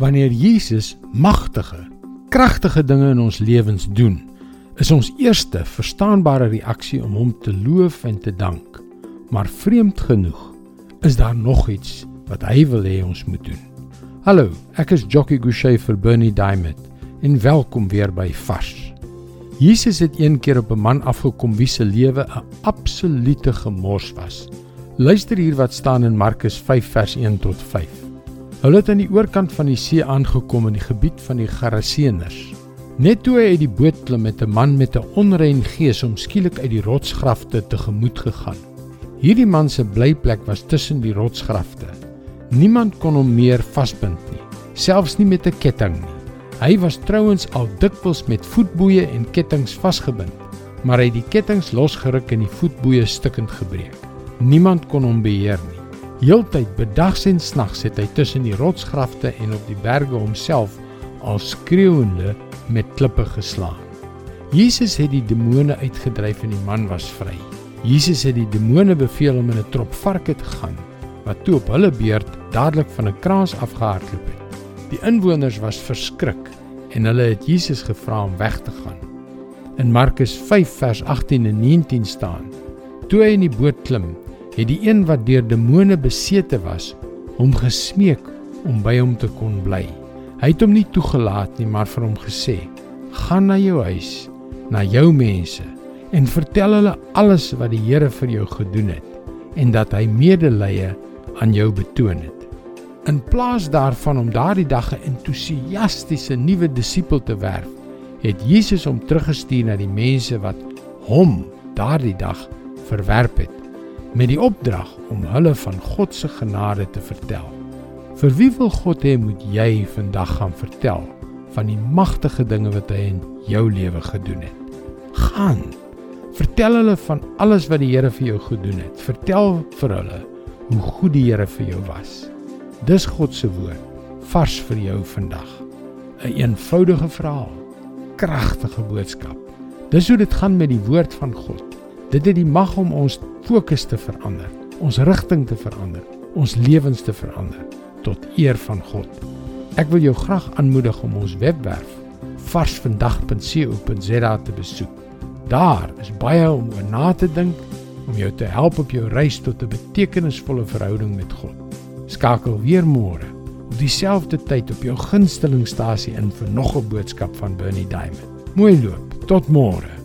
Wanneer Jesus magtige, kragtige dinge in ons lewens doen, is ons eerste verstaanbare reaksie om hom te loof en te dank. Maar vreemd genoeg is daar nog iets wat hy wil hê ons moet doen. Hallo, ek is Jockey Gouchee vir Bernie Diamond en welkom weer by Vars. Jesus het een keer op 'n man afgekom wie se lewe 'n absolute gemors was. Luister hier wat staan in Markus 5 vers 1 tot 5. Hulle het aan die oorkant van die see aangekom in die gebied van die Geraseëners. Net toe hy uit die boot klim met 'n man met 'n onrein gees om skielik uit die rotsgrafte tegemoet gegaan. Hierdie man se blyplek was tussen die rotsgrafte. Niemand kon hom meer vasbind nie, selfs nie met 'n ketting nie. Hy was trouens al dikwels met voetboeie en kettinge vasgebind, maar hy het die kettinge losgeruk en die voetboeie stukkend gebreek. Niemand kon hom beheer nie. Heeltyd bedags en snags het hy tussen die rotsgrafte en op die berge homself al skreeuende met klippe geslaan. Jesus het die demone uitgedryf en die man was vry. Jesus het die demone beveel om in 'n trop varke te gaan wat toe op hulle beurt dadelik van 'n kraans afgehardloop het. Die inwoners was verskrik en hulle het Jesus gevra om weg te gaan. In Markus 5 vers 18 en 19 staan: Toe hy in die boot klim, het die een wat deur demone besete was, hom gesmeek om by hom te kon bly. Hy het hom nie toegelaat nie, maar vir hom gesê: "Gaan na jou huis, na jou mense en vertel hulle alles wat die Here vir jou gedoen het en dat hy medelee aan jou betoon het." In plaas daarvan om daardie dag 'n entoesiastiese nuwe disipel te werf, het Jesus hom teruggestuur na die mense wat hom daardie dag verwerp het met die opdrag om hulle van God se genade te vertel. Vir wie wil God hê moet jy vandag gaan vertel van die magtige dinge wat hy in jou lewe gedoen het? Gaan. Vertel hulle van alles wat die Here vir jou gedoen het. Vertel vir hulle hoe goed die Here vir jou was. Dis God se woord vars vir jou vandag. 'n een Eenvoudige verhaal, kragtige boodskap. Dis hoe dit gaan met die woord van God. Dit het die mag om ons fokus te verander, ons rigting te verander, ons lewens te verander tot eer van God. Ek wil jou graag aanmoedig om ons webwerf varsvandag.co.za te besoek. Daar is baie om oor na te dink om jou te help op jou reis tot 'n betekenisvolle verhouding met God. Skakel weer môre op dieselfde tyd op jou gunstelingstasie in vir nog 'n boodskap van Bernie Diamond. Mooi loop. Tot môre.